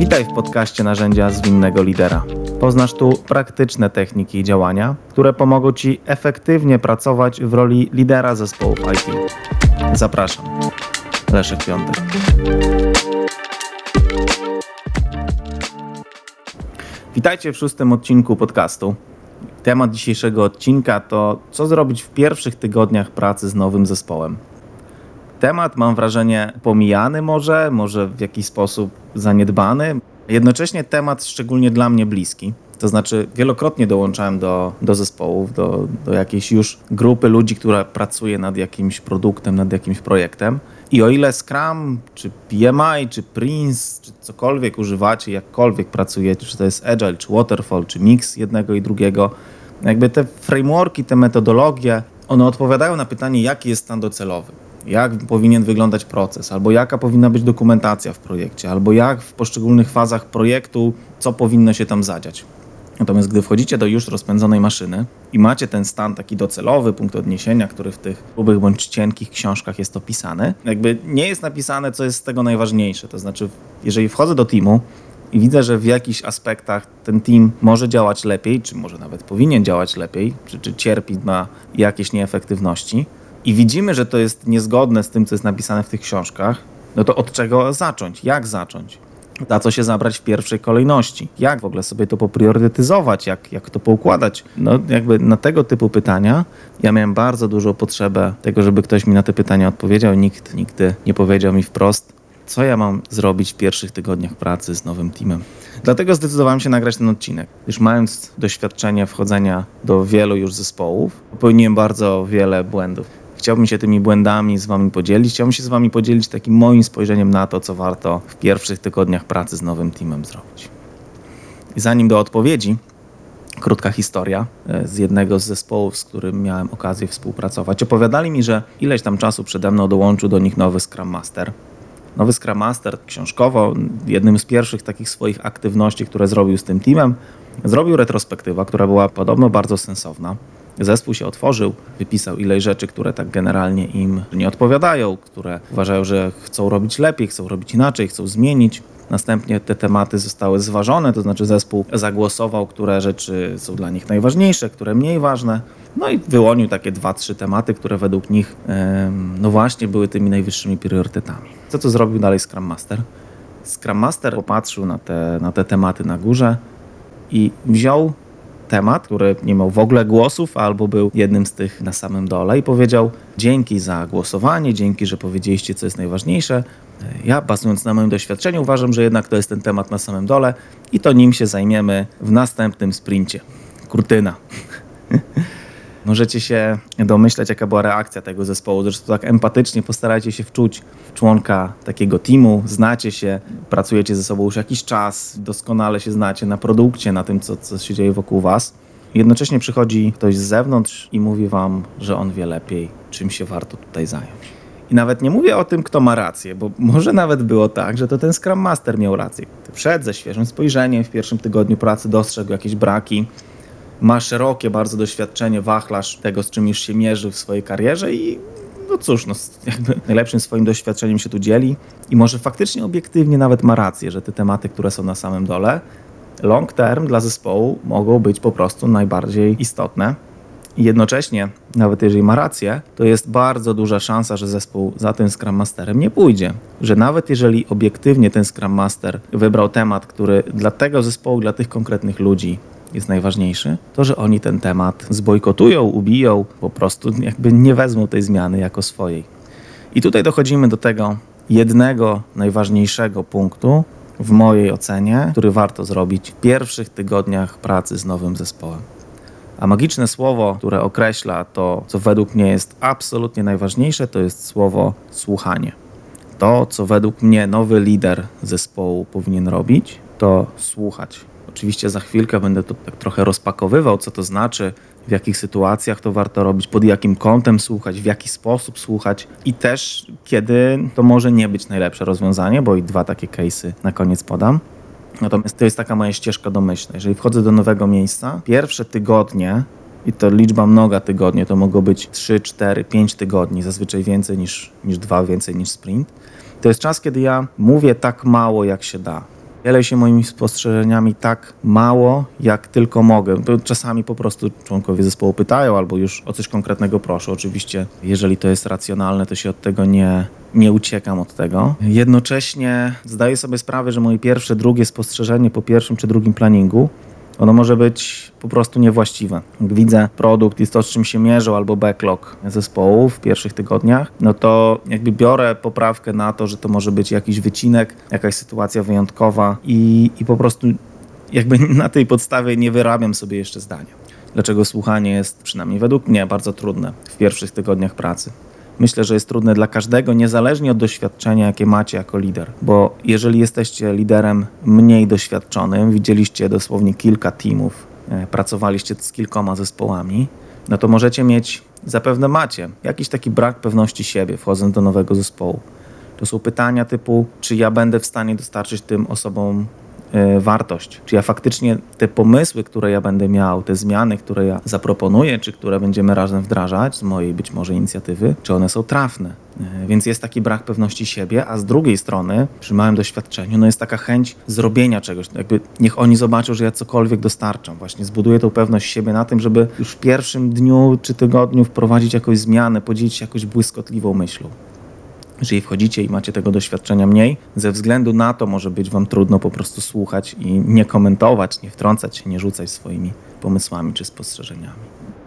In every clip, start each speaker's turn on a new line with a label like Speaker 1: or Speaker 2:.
Speaker 1: Witaj w podcaście Narzędzia Zwinnego Lidera. Poznasz tu praktyczne techniki działania, które pomogą Ci efektywnie pracować w roli lidera zespołów IT. Zapraszam. Leszek Piątek. Witajcie w szóstym odcinku podcastu. Temat dzisiejszego odcinka to co zrobić w pierwszych tygodniach pracy z nowym zespołem. Temat mam wrażenie pomijany może, może w jakiś sposób zaniedbany. Jednocześnie temat szczególnie dla mnie bliski. To znaczy, wielokrotnie dołączałem do, do zespołów, do, do jakiejś już grupy ludzi, która pracuje nad jakimś produktem, nad jakimś projektem. I o ile Scrum, czy PMI, czy Prince, czy cokolwiek używacie, jakkolwiek pracujecie, czy to jest Agile, czy Waterfall, czy mix jednego i drugiego, jakby te frameworki, te metodologie, one odpowiadają na pytanie, jaki jest stan docelowy jak powinien wyglądać proces, albo jaka powinna być dokumentacja w projekcie, albo jak w poszczególnych fazach projektu, co powinno się tam zadziać. Natomiast gdy wchodzicie do już rozpędzonej maszyny i macie ten stan taki docelowy, punkt odniesienia, który w tych grubych bądź cienkich książkach jest opisany, jakby nie jest napisane, co jest z tego najważniejsze. To znaczy, jeżeli wchodzę do teamu i widzę, że w jakichś aspektach ten team może działać lepiej, czy może nawet powinien działać lepiej, czy, czy cierpi na jakieś nieefektywności, i widzimy, że to jest niezgodne z tym, co jest napisane w tych książkach, no to od czego zacząć? Jak zacząć? Na co się zabrać w pierwszej kolejności? Jak w ogóle sobie to popriorytetyzować? Jak, jak to poukładać? No jakby na tego typu pytania ja miałem bardzo dużą potrzebę tego, żeby ktoś mi na te pytania odpowiedział. Nikt nigdy nie powiedział mi wprost, co ja mam zrobić w pierwszych tygodniach pracy z nowym teamem. Dlatego zdecydowałem się nagrać ten odcinek, gdyż mając doświadczenie wchodzenia do wielu już zespołów, popełniłem bardzo wiele błędów. Chciałbym się tymi błędami z Wami podzielić. Chciałbym się z Wami podzielić takim moim spojrzeniem na to, co warto w pierwszych tygodniach pracy z nowym teamem zrobić. I zanim do odpowiedzi, krótka historia e, z jednego z zespołów, z którym miałem okazję współpracować. Opowiadali mi, że ileś tam czasu przede mną dołączył do nich nowy Scrum Master. Nowy Scrum Master książkowo, jednym z pierwszych takich swoich aktywności, które zrobił z tym teamem, zrobił retrospektywa, która była podobno bardzo sensowna. Zespół się otworzył, wypisał ileś rzeczy, które tak generalnie im nie odpowiadają, które uważają, że chcą robić lepiej, chcą robić inaczej, chcą zmienić. Następnie te tematy zostały zważone, to znaczy zespół zagłosował, które rzeczy są dla nich najważniejsze, które mniej ważne. No i wyłonił takie dwa, trzy tematy, które według nich, no właśnie, były tymi najwyższymi priorytetami. Co to zrobił dalej Scrum Master? Scrum Master popatrzył na te, na te tematy na górze i wziął temat, który nie miał w ogóle głosów, albo był jednym z tych na samym dole i powiedział: Dzięki za głosowanie, dzięki, że powiedzieliście, co jest najważniejsze. Ja, bazując na moim doświadczeniu, uważam, że jednak to jest ten temat na samym dole i to nim się zajmiemy w następnym sprincie. Kurtyna. Możecie się domyśleć, jaka była reakcja tego zespołu. Zresztą tak empatycznie postarajcie się wczuć w członka takiego teamu, znacie się, pracujecie ze sobą już jakiś czas, doskonale się znacie na produkcie, na tym, co, co się dzieje wokół was. Jednocześnie przychodzi ktoś z zewnątrz i mówi wam, że on wie lepiej, czym się warto tutaj zająć. I nawet nie mówię o tym, kto ma rację, bo może nawet było tak, że to ten Scrum Master miał rację. Wszedł ze świeżym spojrzeniem w pierwszym tygodniu pracy, dostrzegł jakieś braki, ma szerokie bardzo doświadczenie, wachlarz tego, z czym już się mierzy w swojej karierze i no cóż, no, jakby najlepszym swoim doświadczeniem się tu dzieli i może faktycznie obiektywnie nawet ma rację, że te tematy, które są na samym dole, long term dla zespołu mogą być po prostu najbardziej istotne. I jednocześnie, nawet jeżeli ma rację, to jest bardzo duża szansa, że zespół za tym Scrum Masterem nie pójdzie. Że nawet jeżeli obiektywnie ten Scrum Master wybrał temat, który dla tego zespołu, dla tych konkretnych ludzi jest najważniejszy, to że oni ten temat zbojkotują, ubiją, po prostu jakby nie wezmą tej zmiany jako swojej. I tutaj dochodzimy do tego jednego najważniejszego punktu w mojej ocenie, który warto zrobić w pierwszych tygodniach pracy z nowym zespołem. A magiczne słowo, które określa to, co według mnie jest absolutnie najważniejsze, to jest słowo słuchanie. To, co według mnie nowy lider zespołu powinien robić, to słuchać. Oczywiście za chwilkę będę to tak trochę rozpakowywał, co to znaczy, w jakich sytuacjach to warto robić, pod jakim kątem słuchać, w jaki sposób słuchać i też kiedy to może nie być najlepsze rozwiązanie, bo i dwa takie case'y na koniec podam. Natomiast to jest taka moja ścieżka domyślna. Jeżeli wchodzę do nowego miejsca, pierwsze tygodnie i to liczba mnoga tygodni, to mogą być 3, 4, 5 tygodni, zazwyczaj więcej niż, niż 2, więcej niż sprint. To jest czas, kiedy ja mówię tak mało, jak się da Dzielę się moimi spostrzeżeniami tak mało, jak tylko mogę. Czasami po prostu członkowie zespołu pytają albo już o coś konkretnego proszę. Oczywiście, jeżeli to jest racjonalne, to się od tego nie, nie uciekam od tego. Jednocześnie zdaję sobie sprawę, że moje pierwsze, drugie spostrzeżenie po pierwszym czy drugim planingu ono może być po prostu niewłaściwe. Jak widzę produkt i to, z czym się mierzą, albo backlog zespołu w pierwszych tygodniach, no to jakby biorę poprawkę na to, że to może być jakiś wycinek, jakaś sytuacja wyjątkowa i, i po prostu jakby na tej podstawie nie wyrabiam sobie jeszcze zdania. Dlaczego słuchanie jest, przynajmniej według mnie, bardzo trudne w pierwszych tygodniach pracy myślę, że jest trudne dla każdego, niezależnie od doświadczenia, jakie macie jako lider. Bo jeżeli jesteście liderem mniej doświadczonym, widzieliście dosłownie kilka teamów, e, pracowaliście z kilkoma zespołami, no to możecie mieć, zapewne macie, jakiś taki brak pewności siebie wchodząc do nowego zespołu. To są pytania typu, czy ja będę w stanie dostarczyć tym osobom wartość. Czy ja faktycznie te pomysły, które ja będę miał, te zmiany, które ja zaproponuję, czy które będziemy razem wdrażać z mojej być może inicjatywy, czy one są trafne. E, więc jest taki brak pewności siebie, a z drugiej strony, przy małym doświadczeniu, no jest taka chęć zrobienia czegoś. Jakby niech oni zobaczą, że ja cokolwiek dostarczam. Właśnie zbuduję tą pewność siebie na tym, żeby już w pierwszym dniu czy tygodniu wprowadzić jakąś zmianę, podzielić się jakąś błyskotliwą myślą. Jeżeli wchodzicie i macie tego doświadczenia mniej, ze względu na to może być Wam trudno po prostu słuchać i nie komentować, nie wtrącać się, nie rzucać swoimi pomysłami czy spostrzeżeniami.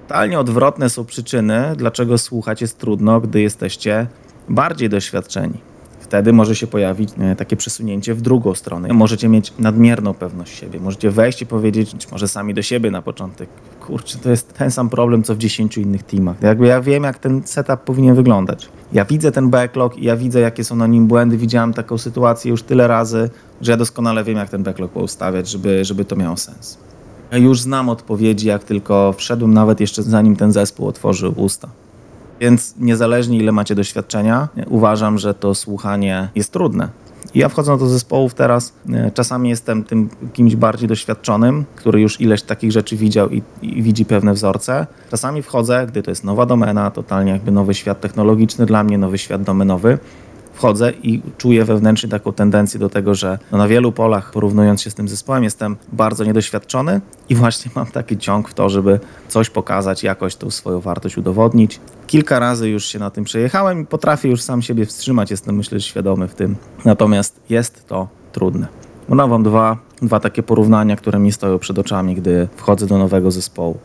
Speaker 1: Totalnie odwrotne są przyczyny, dlaczego słuchać jest trudno, gdy jesteście bardziej doświadczeni wtedy może się pojawić e, takie przesunięcie w drugą stronę. Możecie mieć nadmierną pewność siebie. Możecie wejść i powiedzieć, być może sami do siebie na początek, kurczę, to jest ten sam problem, co w 10 innych teamach. Jakby ja wiem, jak ten setup powinien wyglądać. Ja widzę ten backlog i ja widzę, jakie są na nim błędy. Widziałem taką sytuację już tyle razy, że ja doskonale wiem, jak ten backlog poustawiać, żeby, żeby to miało sens. Ja już znam odpowiedzi, jak tylko wszedłem, nawet jeszcze zanim ten zespół otworzył usta. Więc niezależnie ile macie doświadczenia, uważam, że to słuchanie jest trudne. Ja wchodząc do zespołów teraz, czasami jestem tym kimś bardziej doświadczonym, który już ileś takich rzeczy widział i, i, widzi pewne wzorce. Czasami wchodzę, gdy to jest nowa domena, totalnie jakby nowy świat technologiczny dla mnie, nowy świat domenowy wchodzę i czuję wewnętrznie taką tendencję do tego, że no na wielu polach, porównując się z tym zespołem, jestem bardzo niedoświadczony i właśnie mam taki ciąg w to, żeby coś pokazać, jakoś tą swoją wartość udowodnić. Kilka razy już się na tym przejechałem i potrafię już sam siebie wstrzymać, jestem myślę świadomy w tym. Natomiast jest to trudne. Mam wam dwa, dwa takie porównania, które mi stoją przed oczami, gdy wchodzę do nowego zespołu.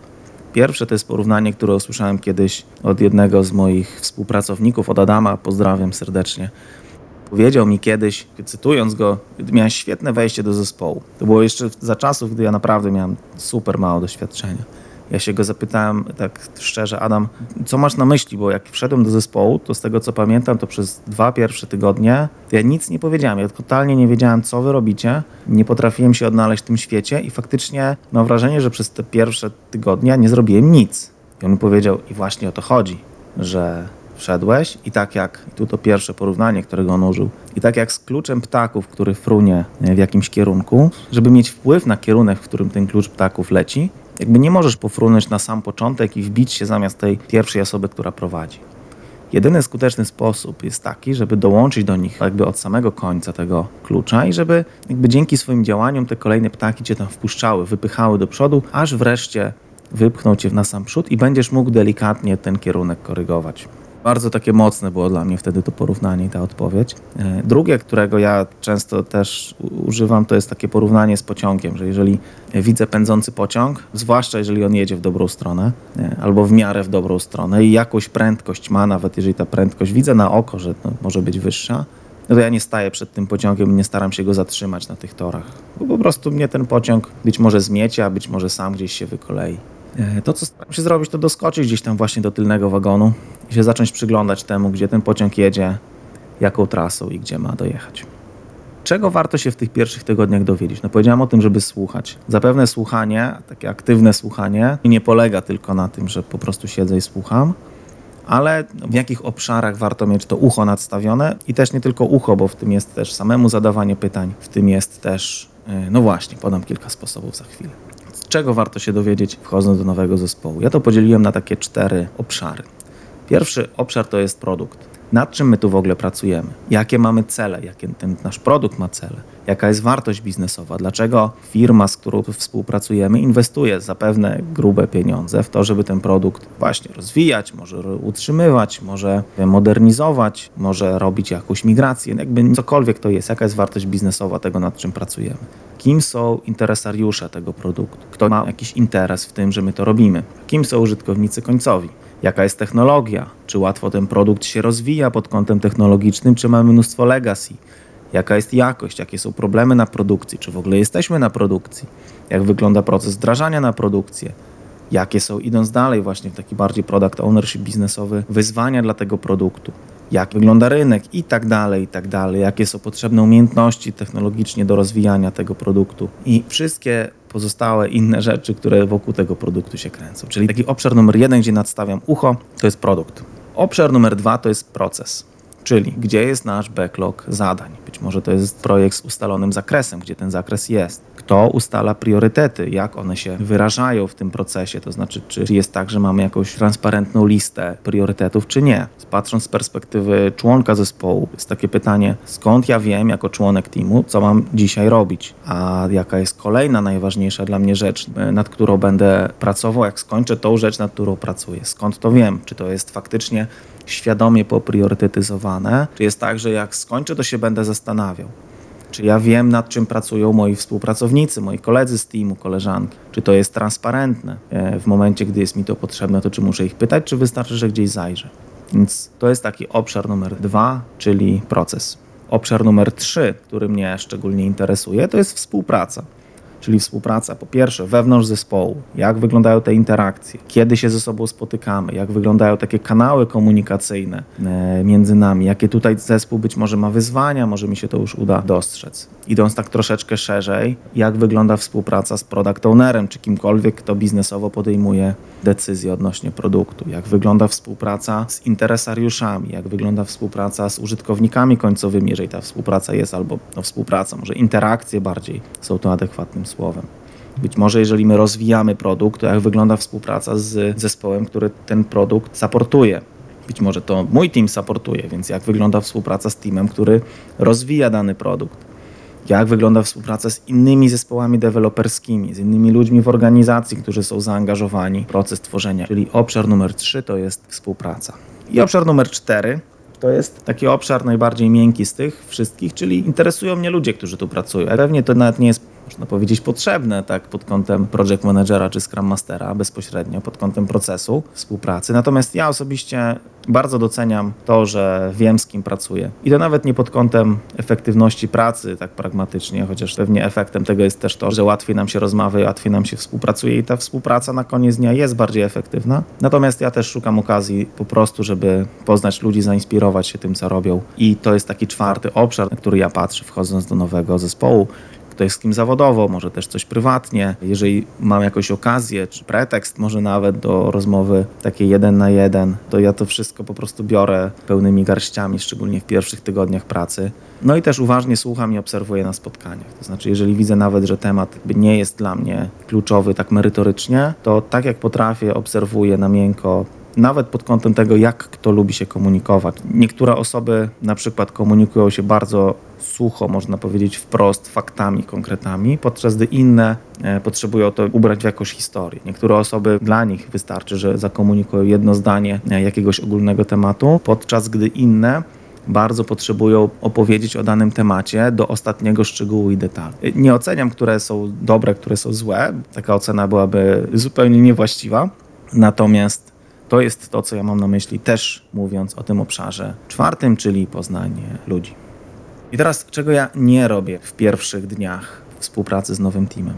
Speaker 1: Pierwsze to jest porównanie, które usłyszałem kiedyś od jednego z moich współpracowników, od Adama, pozdrawiam serdecznie. Powiedział mi kiedyś, cytując go, miałem świetne wejście do zespołu. To było jeszcze za czasów, gdy ja naprawdę miałem super mało doświadczenia. Ja się go zapytałem tak szczerze, Adam, co masz na myśli? Bo jak wszedłem do zespołu, to z tego co pamiętam, to przez dwa pierwsze tygodnie ja nic nie powiedziałem. Ja totalnie nie wiedziałem, co wy robicie. Nie potrafiłem się odnaleźć w tym świecie i faktycznie mam wrażenie, że przez te pierwsze tygodnie nie zrobiłem nic. I on mi powiedział, i właśnie o to chodzi, że wszedłeś i tak jak, tu to pierwsze porównanie, którego on użył, i tak jak z kluczem ptaków, który frunie w jakimś kierunku, żeby mieć wpływ na kierunek, w którym ten klucz ptaków leci, jakby nie możesz pofrunąć na sam początek i wbić się zamiast tej pierwszej osoby, która prowadzi. Jedyny skuteczny sposób jest taki, żeby dołączyć do nich jakby od samego końca tego klucza i żeby jakby dzięki swoim działaniom te kolejne ptaki cię tam wpuszczały, wypychały do przodu, aż wreszcie wypchnął cię na sam przód i będziesz mógł delikatnie ten kierunek korygować. Bardzo takie mocne było dla mnie wtedy to porównanie i ta odpowiedź. E, drugie, którego ja często też używam, to jest takie porównanie z pociągiem, że jeżeli widzę pędzący pociąg, zwłaszcza jeżeli on jedzie w dobrą stronę e, albo w miarę w dobrą stronę i jakąś prędkość ma, nawet jeżeli ta prędkość widzę na oko, że no, może być wyższa, no to ja nie staję przed tym pociągiem nie staram się go zatrzymać na tych torach. Bo po prostu mnie ten pociąg być może zmiecie, a być może sam gdzieś się wykolei. E, to, co staram się zrobić, to doskoczyć gdzieś tam właśnie do tylnego wagonu i się zacząć przyglądać temu, gdzie ten pociąg jedzie, jaką trasą i gdzie ma dojechać. Czego warto się w tych pierwszych tygodniach dowiedzieć? No powiedziałem o tym, żeby słuchać. Zapewne słuchanie, takie aktywne słuchanie, nie polega tylko na tym, że po prostu siedzę i słucham, ale w jakich obszarach warto mieć to ucho nadstawione i też nie tylko ucho, bo w tym jest też samemu zadawanie pytań, w tym jest też, e, no właśnie, podam kilka sposobów za chwilę czego warto się dowiedzieć wchodząc do nowego zespołu. Ja to podzieliłem na takie cztery obszary. Pierwszy obszar to jest produkt. Nad czym my tu w ogóle pracujemy, jakie mamy cele, jaki ten nasz produkt ma cele, jaka jest wartość biznesowa, dlaczego firma, z którą współpracujemy, inwestuje zapewne grube pieniądze w to, żeby ten produkt właśnie rozwijać, może utrzymywać, może modernizować, może robić jakąś migrację, jakby cokolwiek to jest, jaka jest wartość biznesowa tego, nad czym pracujemy. Kim są interesariusze tego produktu? Kto ma jakiś interes w tym, że my to robimy? Kim są użytkownicy końcowi? Jaka jest technologia, czy łatwo ten produkt się rozwija pod kątem technologicznym, czy mamy mnóstwo legacy, jaka jest jakość, jakie są problemy na produkcji, czy w ogóle jesteśmy na produkcji, jak wygląda proces wdrażania na produkcję, jakie są, idąc dalej właśnie w taki bardziej product ownership biznesowy, wyzwania dla tego produktu, jak wygląda rynek i tak dalej, i tak dalej, jakie są potrzebne umiejętności technologicznie do rozwijania tego produktu i wszystkie pozostałe inne rzeczy, które wokół tego produktu się kręcą. Czyli taki obszar numer jeden, gdzie nadstawiam ucho, to jest produkt. Obszar numer dwa to jest proces. Czyli gdzie jest nasz backlog zadań? Być może to jest projekt z ustalonym zakresem, gdzie ten zakres jest. Kto ustala priorytety, jak one się wyrażają w tym procesie? To znaczy, czy jest tak, że mamy jakąś transparentną listę priorytetów, czy nie? Patrząc z perspektywy członka zespołu, jest takie pytanie, skąd ja wiem jako członek teamu, co mam dzisiaj robić? A jaka jest kolejna najważniejsza dla mnie rzecz, nad którą będę pracował, jak skończę tą rzecz, nad którą pracuję? Skąd to wiem? Czy to jest faktycznie świadomie popriorytetyzowane? Czy jest tak, że jak skończę, to się będę zastanawiał? Czy ja wiem, nad czym pracują moi współpracownicy, moi koledzy z teamu, koleżanki? Czy to jest transparentne? E, w momencie, gdy jest mi to potrzebne, to czy muszę ich pytać, czy wystarczy, że gdzieś zajrzę? Więc to jest taki obszar numer dwa, czyli proces. Obszar numer trzy, który mnie szczególnie interesuje, to jest współpraca czyli współpraca po pierwsze wewnątrz zespołu, jak wyglądają te interakcje, kiedy się ze sobą spotykamy, jak wyglądają takie kanały komunikacyjne e, między nami, jakie tutaj zespół być może ma wyzwania, może mi się to już uda dostrzec. Idąc tak troszeczkę szerzej, jak wygląda współpraca z product ownerem, czy kimkolwiek, kto biznesowo podejmuje decyzje odnośnie produktu, jak wygląda współpraca z interesariuszami, jak wygląda współpraca z użytkownikami końcowymi, jeżeli ta współpraca jest, albo no, współpraca, może interakcje bardziej są to adekwatnym słowem. Być może jeżeli my rozwijamy produkt, to jak wygląda współpraca z zespołem, który ten produkt supportuje. Być może to mój team supportuje, więc jak wygląda współpraca z teamem, który rozwija dany produkt. Jak wygląda współpraca z innymi zespołami deweloperskimi, z innymi ludźmi w organizacji, którzy są zaangażowani w proces tworzenia. Czyli obszar numer 3 to jest współpraca. I obszar numer 4 to jest taki obszar najbardziej miękki z tych wszystkich, czyli interesują mnie ludzie, którzy tu pracują. Pewnie to nawet nie jest można powiedzieć, potrzebne tak pod kątem project managera czy scrum mastera bezpośrednio, pod kątem procesu współpracy. Natomiast ja osobiście bardzo doceniam to, że wiem z kim pracuję. I to nawet nie pod kątem efektywności pracy, tak pragmatycznie, chociaż pewnie efektem tego jest też to, że łatwiej nam się rozmawia, łatwiej nam się współpracuje i ta współpraca na koniec dnia jest bardziej efektywna. Natomiast ja też szukam okazji po prostu, żeby poznać ludzi, zainspirować się tym, co robią. I to jest taki czwarty obszar, na który ja patrzę, wchodząc do nowego zespołu ktoś z kim zawodowo, może też coś prywatnie. Jeżeli mam jakąś okazję czy pretekst, może nawet do rozmowy takiej jeden na jeden, to ja to wszystko po prostu biorę pełnymi garściami, szczególnie w pierwszych tygodniach pracy. No i też uważnie słucham i obserwuję na spotkaniach. To znaczy, jeżeli widzę nawet, że temat nie jest dla mnie kluczowy tak merytorycznie, to tak jak potrafię, obserwuję na miękko, nawet pod kątem tego, jak kto lubi się komunikować. Niektóre osoby na przykład komunikują się bardzo sucho, można powiedzieć wprost, faktami, konkretami, podczas gdy inne e, potrzebują to ubrać w jakąś historię. Niektóre osoby, dla nich wystarczy, że zakomunikują jedno zdanie e, jakiegoś ogólnego tematu, podczas gdy inne bardzo potrzebują opowiedzieć o danym temacie do ostatniego szczegółu i detalu. E, nie oceniam, które są dobre, które są złe. Taka ocena byłaby zupełnie niewłaściwa. Natomiast to jest to, co ja mam na myśli, też mówiąc o tym obszarze czwartym, czyli poznanie ludzi. I teraz, czego ja nie robię w pierwszych dniach współpracy z nowym teamem?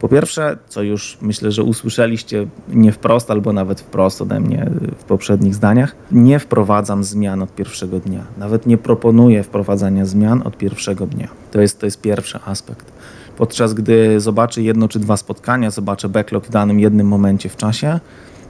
Speaker 1: Po pierwsze, co już myślę, że usłyszeliście nie wprost, albo nawet wprost ode mnie w poprzednich zdaniach, nie wprowadzam zmian od pierwszego dnia. Nawet nie proponuję wprowadzania zmian od pierwszego dnia. To jest, to jest pierwszy aspekt. Podczas gdy zobaczę jedno czy dwa spotkania, zobaczę backlog w danym jednym momencie w czasie,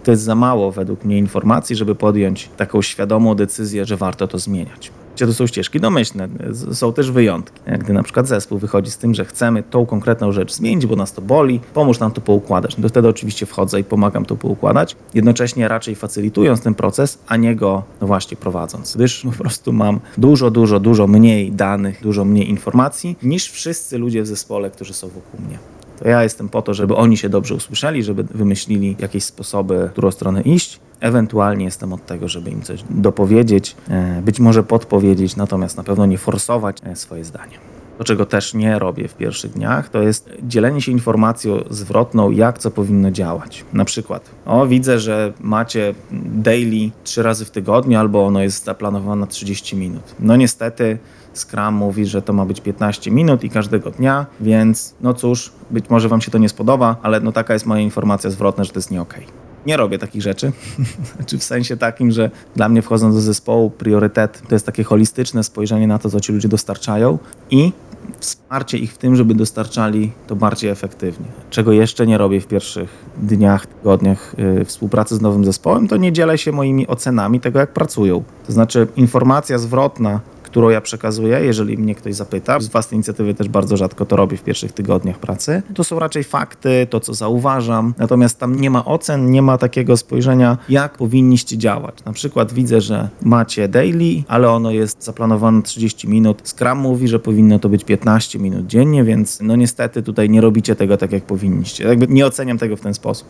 Speaker 1: to jest za mało według mnie informacji, żeby podjąć taką świadomą decyzję, że warto to zmieniać. To są ścieżki domyślne, są też wyjątki. Gdy na przykład zespół wychodzi z tym, że chcemy tą konkretną rzecz zmienić, bo nas to boli, pomóż nam to poukładać. No wtedy oczywiście wchodzę i pomagam to poukładać, jednocześnie raczej facylitując ten proces, a nie go, no właśnie, prowadząc. Gdyż po prostu mam dużo, dużo, dużo mniej danych, dużo mniej informacji niż wszyscy ludzie w zespole, którzy są wokół mnie. To ja jestem po to, żeby oni się dobrze usłyszeli, żeby wymyślili jakieś sposoby, w którą stronę iść. Ewentualnie jestem od tego, żeby im coś dopowiedzieć, e, być może podpowiedzieć, natomiast na pewno nie forsować e, swoje zdanie. To, czego też nie robię w pierwszych dniach, to jest dzielenie się informacją zwrotną, jak co powinno działać. Na przykład, o widzę, że macie daily trzy razy w tygodniu, albo ono jest zaplanowane na 30 minut. No niestety Scrum mówi, że to ma być 15 minut i każdego dnia, więc no cóż, być może Wam się to nie spodoba, ale no taka jest moja informacja zwrotna, że to jest nie okej. Okay. Nie robię takich rzeczy, znaczy w sensie takim, że dla mnie wchodząc do zespołu priorytet to jest takie holistyczne spojrzenie na to, co ci ludzie dostarczają i wsparcie ich w tym, żeby dostarczali to bardziej efektywnie. Czego jeszcze nie robię w pierwszych dniach, tygodniach yy, współpracy z nowym zespołem, to nie dzielę się moimi ocenami tego, jak pracują. To znaczy informacja zwrotna którą ja przekazuję, jeżeli mnie ktoś zapyta. Z własnej inicjatywy też bardzo rzadko to robię w pierwszych tygodniach pracy. To są raczej fakty, to co zauważam, natomiast tam nie ma ocen, nie ma takiego spojrzenia, jak powinniście działać. Na przykład widzę, że macie daily, ale ono jest zaplanowane 30 minut. Scrum mówi, że powinno to być 15 minut dziennie, więc no niestety tutaj nie robicie tego tak, jak powinniście. Jakby nie oceniam tego w ten sposób.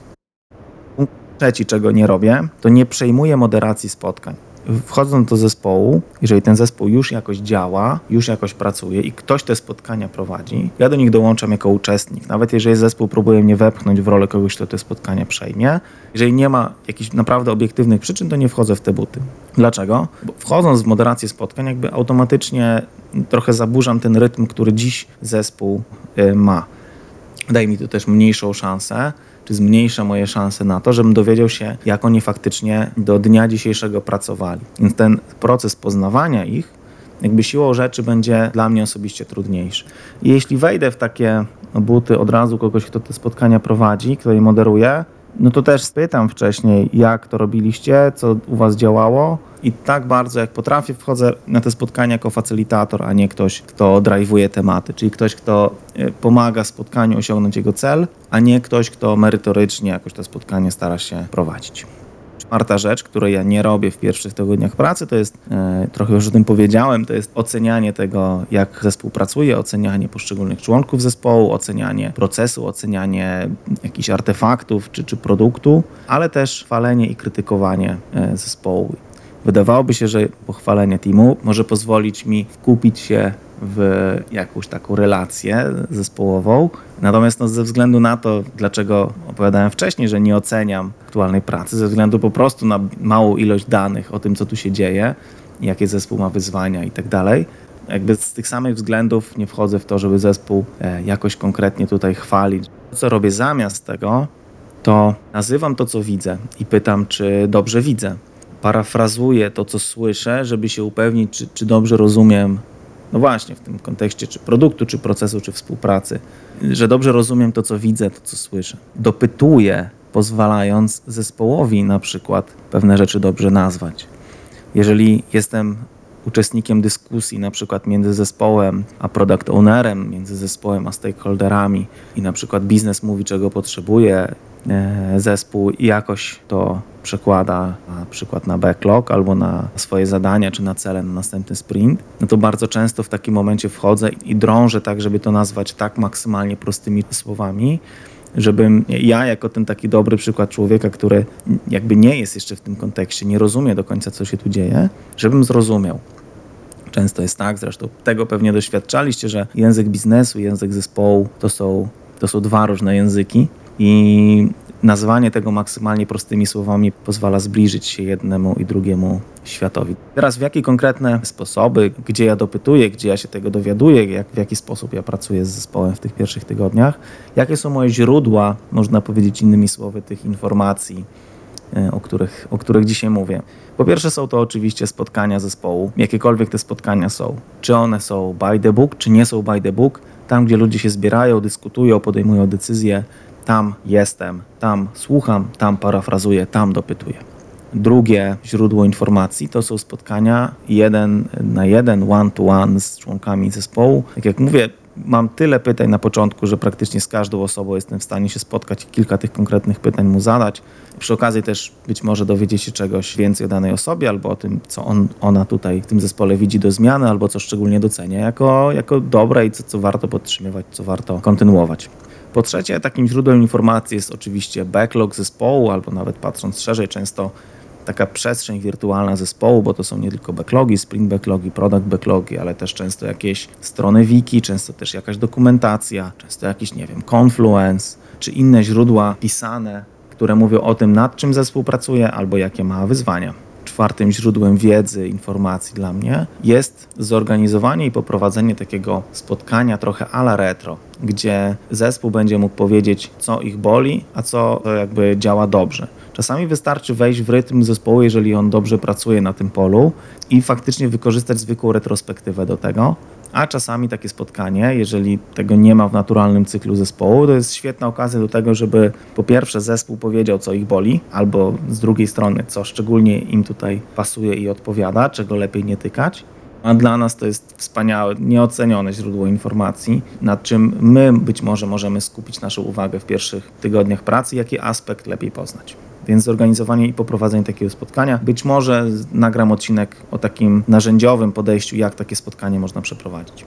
Speaker 1: Punkt trzeci, czego nie robię, to nie przejmuję moderacji spotkań wchodząc do zespołu, jeżeli ten zespół już jakoś działa, już jakoś pracuje i ktoś te spotkania prowadzi, ja do nich dołączam jako uczestnik. Nawet jeżeli zespół próbuje mnie wepchnąć w rolę kogoś, kto te spotkania przejmie, jeżeli nie ma jakichś naprawdę obiektywnych przyczyn, to nie wchodzę w te buty. Dlaczego? Bo wchodząc w moderację spotkań, jakby automatycznie trochę zaburzam ten rytm, który dziś zespół y, ma. Daje mi to też mniejszą szansę czy zmniejsza moje szanse na to, żebym dowiedział się, jak oni faktycznie do dnia dzisiejszego pracowali. Więc ten proces poznawania ich, jakby siłą rzeczy, będzie dla mnie osobiście trudniejszy. I jeśli wejdę w takie buty od razu kogoś, kto te spotkania prowadzi, kto je moderuje, no to też spytam wcześniej, jak to robiliście, co u was działało. I tak bardzo jak potrafię, wchodzę na te spotkania jako facylitator, a nie ktoś, kto drive'uje tematy, czyli ktoś, kto e, pomaga spotkaniu osiągnąć jego cel, a nie ktoś, kto merytorycznie jakoś to spotkanie stara się prowadzić. Czwarta rzecz, której ja nie robię w pierwszych tygodniach pracy, to jest, e, trochę już o tym powiedziałem, to jest ocenianie tego, jak zespół pracuje, ocenianie poszczególnych członków zespołu, ocenianie procesu, ocenianie jakichś artefaktów czy, czy produktu, ale też chwalenie i krytykowanie e, zespołu. Wydawałoby się, że pochwalenie teamu może pozwolić mi kupić się w jakąś taką relację zespołową. Natomiast no, ze względu na to, dlaczego opowiadałem wcześniej, że nie oceniam aktualnej pracy, ze względu po prostu na małą ilość danych o tym, co tu się dzieje, jakie zespół ma wyzwania i tak dalej, jakby z tych samych względów nie wchodzę w to, żeby zespół e, jakoś konkretnie tutaj chwalić. Co robię zamiast tego, to nazywam to, co widzę i pytam, czy dobrze widzę. Parafrazuję to, co słyszę, żeby się upewnić, czy, czy dobrze rozumiem no właśnie, w tym kontekście czy produktu, czy procesu, czy współpracy, że dobrze rozumiem to, co widzę, to, co słyszę. Dopytuję, pozwalając zespołowi na przykład pewne rzeczy dobrze nazwać. Jeżeli jestem uczestnikiem dyskusji, na przykład między zespołem a product ownerem, między zespołem a stakeholderami i na przykład biznes mówi, czego potrzebuje zespół i jakoś to przekłada na przykład na backlog albo na swoje zadania czy na cele na następny sprint, no to bardzo często w takim momencie wchodzę i drążę tak, żeby to nazwać tak maksymalnie prostymi słowami, żebym ja, jako ten taki dobry przykład człowieka, który jakby nie jest jeszcze w tym kontekście, nie rozumie do końca, co się tu dzieje, żebym zrozumiał. Często jest tak, zresztą tego pewnie doświadczaliście, że język biznesu, język zespołu to są, to są dwa różne języki. I nazwanie tego maksymalnie prostymi słowami pozwala zbliżyć się jednemu i drugiemu światowi. Teraz w jakie konkretne sposoby, gdzie ja dopytuję, gdzie ja się tego dowiaduję, jak, w jaki sposób ja pracuję z zespołem w tych pierwszych tygodniach, jakie są moje źródła, można powiedzieć innymi słowy, tych informacji, e, o których, o których dzisiaj mówię. Po pierwsze są to oczywiście spotkania zespołu, jakiekolwiek te spotkania są. Czy one są by the book, czy nie są by the book, tam gdzie ludzie się zbierają, dyskutują, podejmują decyzje, tam jestem, tam słucham, tam parafrazuję, tam dopytuję. Drugie źródło informacji to są spotkania jeden na jeden, one to one z członkami zespołu. Tak jak mówię, mam tyle pytań na początku, że praktycznie z każdą osobą jestem w stanie się spotkać i kilka tych konkretnych pytań mu zadać. Przy okazji też być może dowiedzieć się czegoś więcej o danej osobie albo o tym, co on, ona tutaj w tym zespole widzi do zmiany albo co szczególnie docenia jako, jako dobre i co, co warto podtrzymywać, co warto kontynuować. Po trzecie, takim źródłem informacji jest oczywiście backlog zespołu, albo nawet patrząc szerzej, często taka przestrzeń wirtualna zespołu, bo to są nie tylko backlogi, sprint backlogi, product backlogi, ale też często jakieś strony wiki, często też jakaś dokumentacja, często jakiś, nie wiem, Confluence, czy inne źródła pisane, które mówią o tym, nad czym zespół pracuje albo jakie ma wyzwania. Czwartym źródłem wiedzy, informacji dla mnie jest zorganizowanie i poprowadzenie takiego spotkania trochę ala retro, gdzie zespół będzie mógł powiedzieć, co ich boli, a co jakby działa dobrze. Czasami wystarczy wejść w rytm zespołu, jeżeli on dobrze pracuje na tym polu i faktycznie wykorzystać zwykłą retrospektywę do tego. A czasami takie spotkanie, jeżeli tego nie ma w naturalnym cyklu zespołu, to jest świetna okazja do tego, żeby po pierwsze zespół powiedział, co ich boli, albo z drugiej strony, co szczególnie im tutaj pasuje i odpowiada, czego lepiej nie tykać. A dla nas to jest wspaniałe, nieocenione źródło informacji, nad czym my być może możemy skupić naszą uwagę w pierwszych tygodniach pracy, jaki aspekt lepiej poznać. Więc zorganizowanie i poprowadzenie takiego spotkania. Być może nagram odcinek o takim narzędziowym podejściu, jak takie spotkanie można przeprowadzić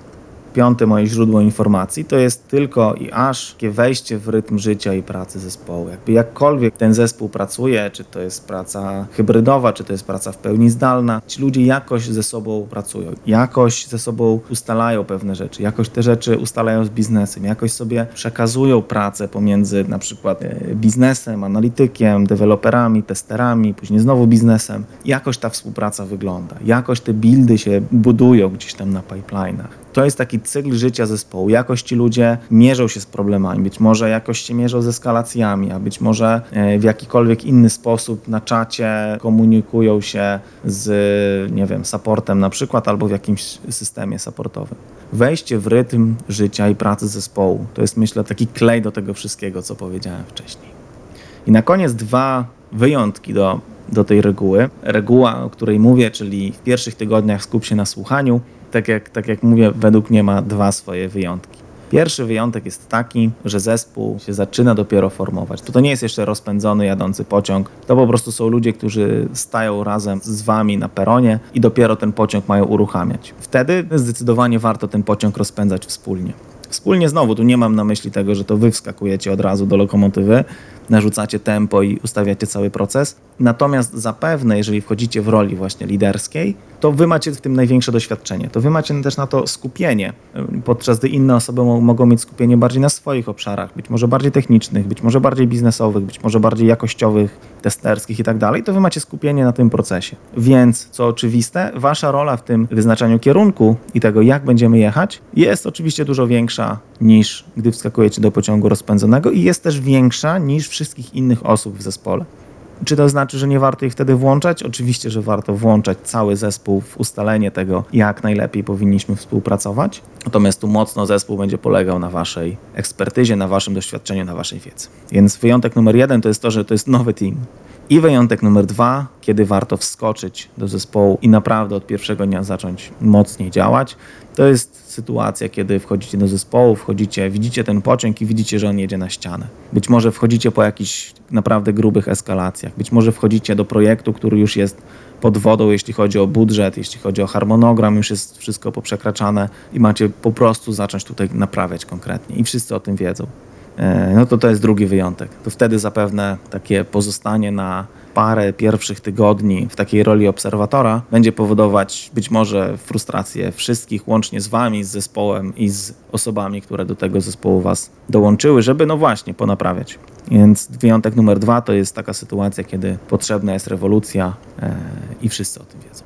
Speaker 1: piąte moje źródło informacji to jest tylko i aż takie wejście w rytm życia i pracy zespołu. Jakby jakkolwiek ten zespół pracuje, czy to jest praca hybrydowa, czy to jest praca w pełni zdalna, ci ludzie jakoś ze sobą pracują, jakoś ze sobą ustalają pewne rzeczy, jakoś te rzeczy ustalają z biznesem, jakoś sobie przekazują pracę pomiędzy na przykład e, biznesem, analitykiem, deweloperami, testerami, później znowu biznesem. Jakoś ta współpraca wygląda, jakoś te buildy się budują gdzieś tam na pipeline'ach to jest taki cykl życia zespołu. Jakoś ci ludzie mierzą się z problemami, być może jakoś się mierzą z eskalacjami, a być może e, w jakikolwiek inny sposób na czacie komunikują się z, nie wiem, supportem na przykład, albo w jakimś systemie supportowym. Wejście w rytm życia i pracy zespołu to jest, myślę, taki klej do tego wszystkiego, co powiedziałem wcześniej. I na koniec dwa wyjątki do, do tej reguły. Reguła, o której mówię, czyli w pierwszych tygodniach skup się na słuchaniu, tak jak, tak jak mówię, według mnie ma dwa swoje wyjątki. Pierwszy wyjątek jest taki, że zespół się zaczyna dopiero formować. To, to nie jest jeszcze rozpędzony, jadący pociąg. To po prostu są ludzie, którzy stają razem z wami na peronie i dopiero ten pociąg mają uruchamiać. Wtedy zdecydowanie warto ten pociąg rozpędzać wspólnie. Wspólnie znowu, tu nie mam na myśli tego, że to wy wskakujecie od razu do lokomotywy, narzucacie tempo i ustawiacie cały proces. Natomiast zapewne, jeżeli wchodzicie w roli właśnie liderskiej, to wy macie w tym największe doświadczenie. To wy macie też na to skupienie, podczas gdy inne osoby mogą mieć skupienie bardziej na swoich obszarach, być może bardziej technicznych, być może bardziej biznesowych, być może bardziej jakościowych, testerskich i tak dalej, to wy macie skupienie na tym procesie. Więc, co oczywiste, wasza rola w tym wyznaczaniu kierunku i tego, jak będziemy jechać, jest oczywiście dużo większa niż gdy wskakujecie do pociągu rozpędzonego i jest też większa niż wszystkich innych osób w zespole. Czy to znaczy, że nie warto ich wtedy włączać? Oczywiście, że warto włączać cały zespół w ustalenie tego, jak najlepiej powinniśmy współpracować. Natomiast tu mocno zespół będzie polegał na waszej ekspertyzie, na waszym doświadczeniu, na waszej wiedzy. Więc wyjątek numer jeden to jest to, że to jest nowy team. I wyjątek numer dwa, kiedy warto wskoczyć do zespołu i naprawdę od pierwszego dnia zacząć mocniej działać, to jest sytuacja, kiedy wchodzicie do zespołu, wchodzicie, widzicie ten pociąg i widzicie, że on jedzie na ścianę. Być może wchodzicie po jakichś naprawdę grubych eskalacjach, być może wchodzicie do projektu, który już jest pod wodą, jeśli chodzi o budżet, jeśli chodzi o harmonogram, już jest wszystko poprzekraczane i macie po prostu zacząć tutaj naprawiać konkretnie i wszyscy o tym wiedzą. E, no to to jest drugi wyjątek. To wtedy zapewne takie pozostanie na parę pierwszych tygodni w takiej roli obserwatora będzie powodować być może frustrację wszystkich, łącznie z wami, z zespołem i z osobami, które do tego zespołu was dołączyły, żeby no właśnie ponaprawiać. Więc wyjątek numer dwa to jest taka sytuacja, kiedy potrzebna jest rewolucja e, i wszyscy o tym wiedzą.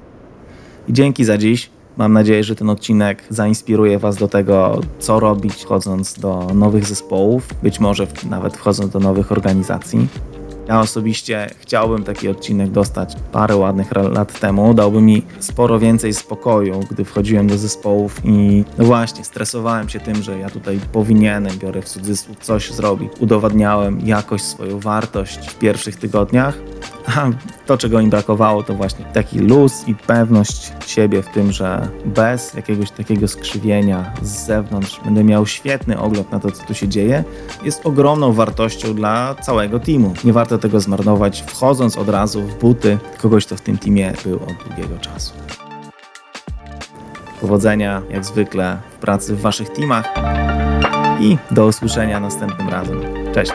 Speaker 1: I dzięki za dziś. Mam nadzieję, że ten odcinek zainspiruje Was do tego, co robić, wchodząc do nowych zespołów, być może nawet wchodząc do nowych organizacji. Ja osobiście chciałbym taki odcinek dostać parę ładnych lat temu. Dałby mi sporo więcej spokoju, gdy wchodziłem do zespołów i no właśnie, stresowałem się tym, że ja tutaj powinienem, biorę w cudzysłów, coś zrobić. Udowadniałem jakoś swoją wartość w pierwszych tygodniach A to, czego im brakowało, to właśnie taki luz i pewność siebie w tym, że bez jakiegoś takiego skrzywienia z zewnątrz będę miał świetny ogląd na to, co tu się dzieje, jest ogromną wartością dla całego teamu. Nie warto tego zmarnować, wchodząc od razu w buty kogoś, kto w tym teamie był od długiego czasu. Powodzenia, jak zwykle, w pracy w Waszych teamach i do usłyszenia następnym razem. Cześć!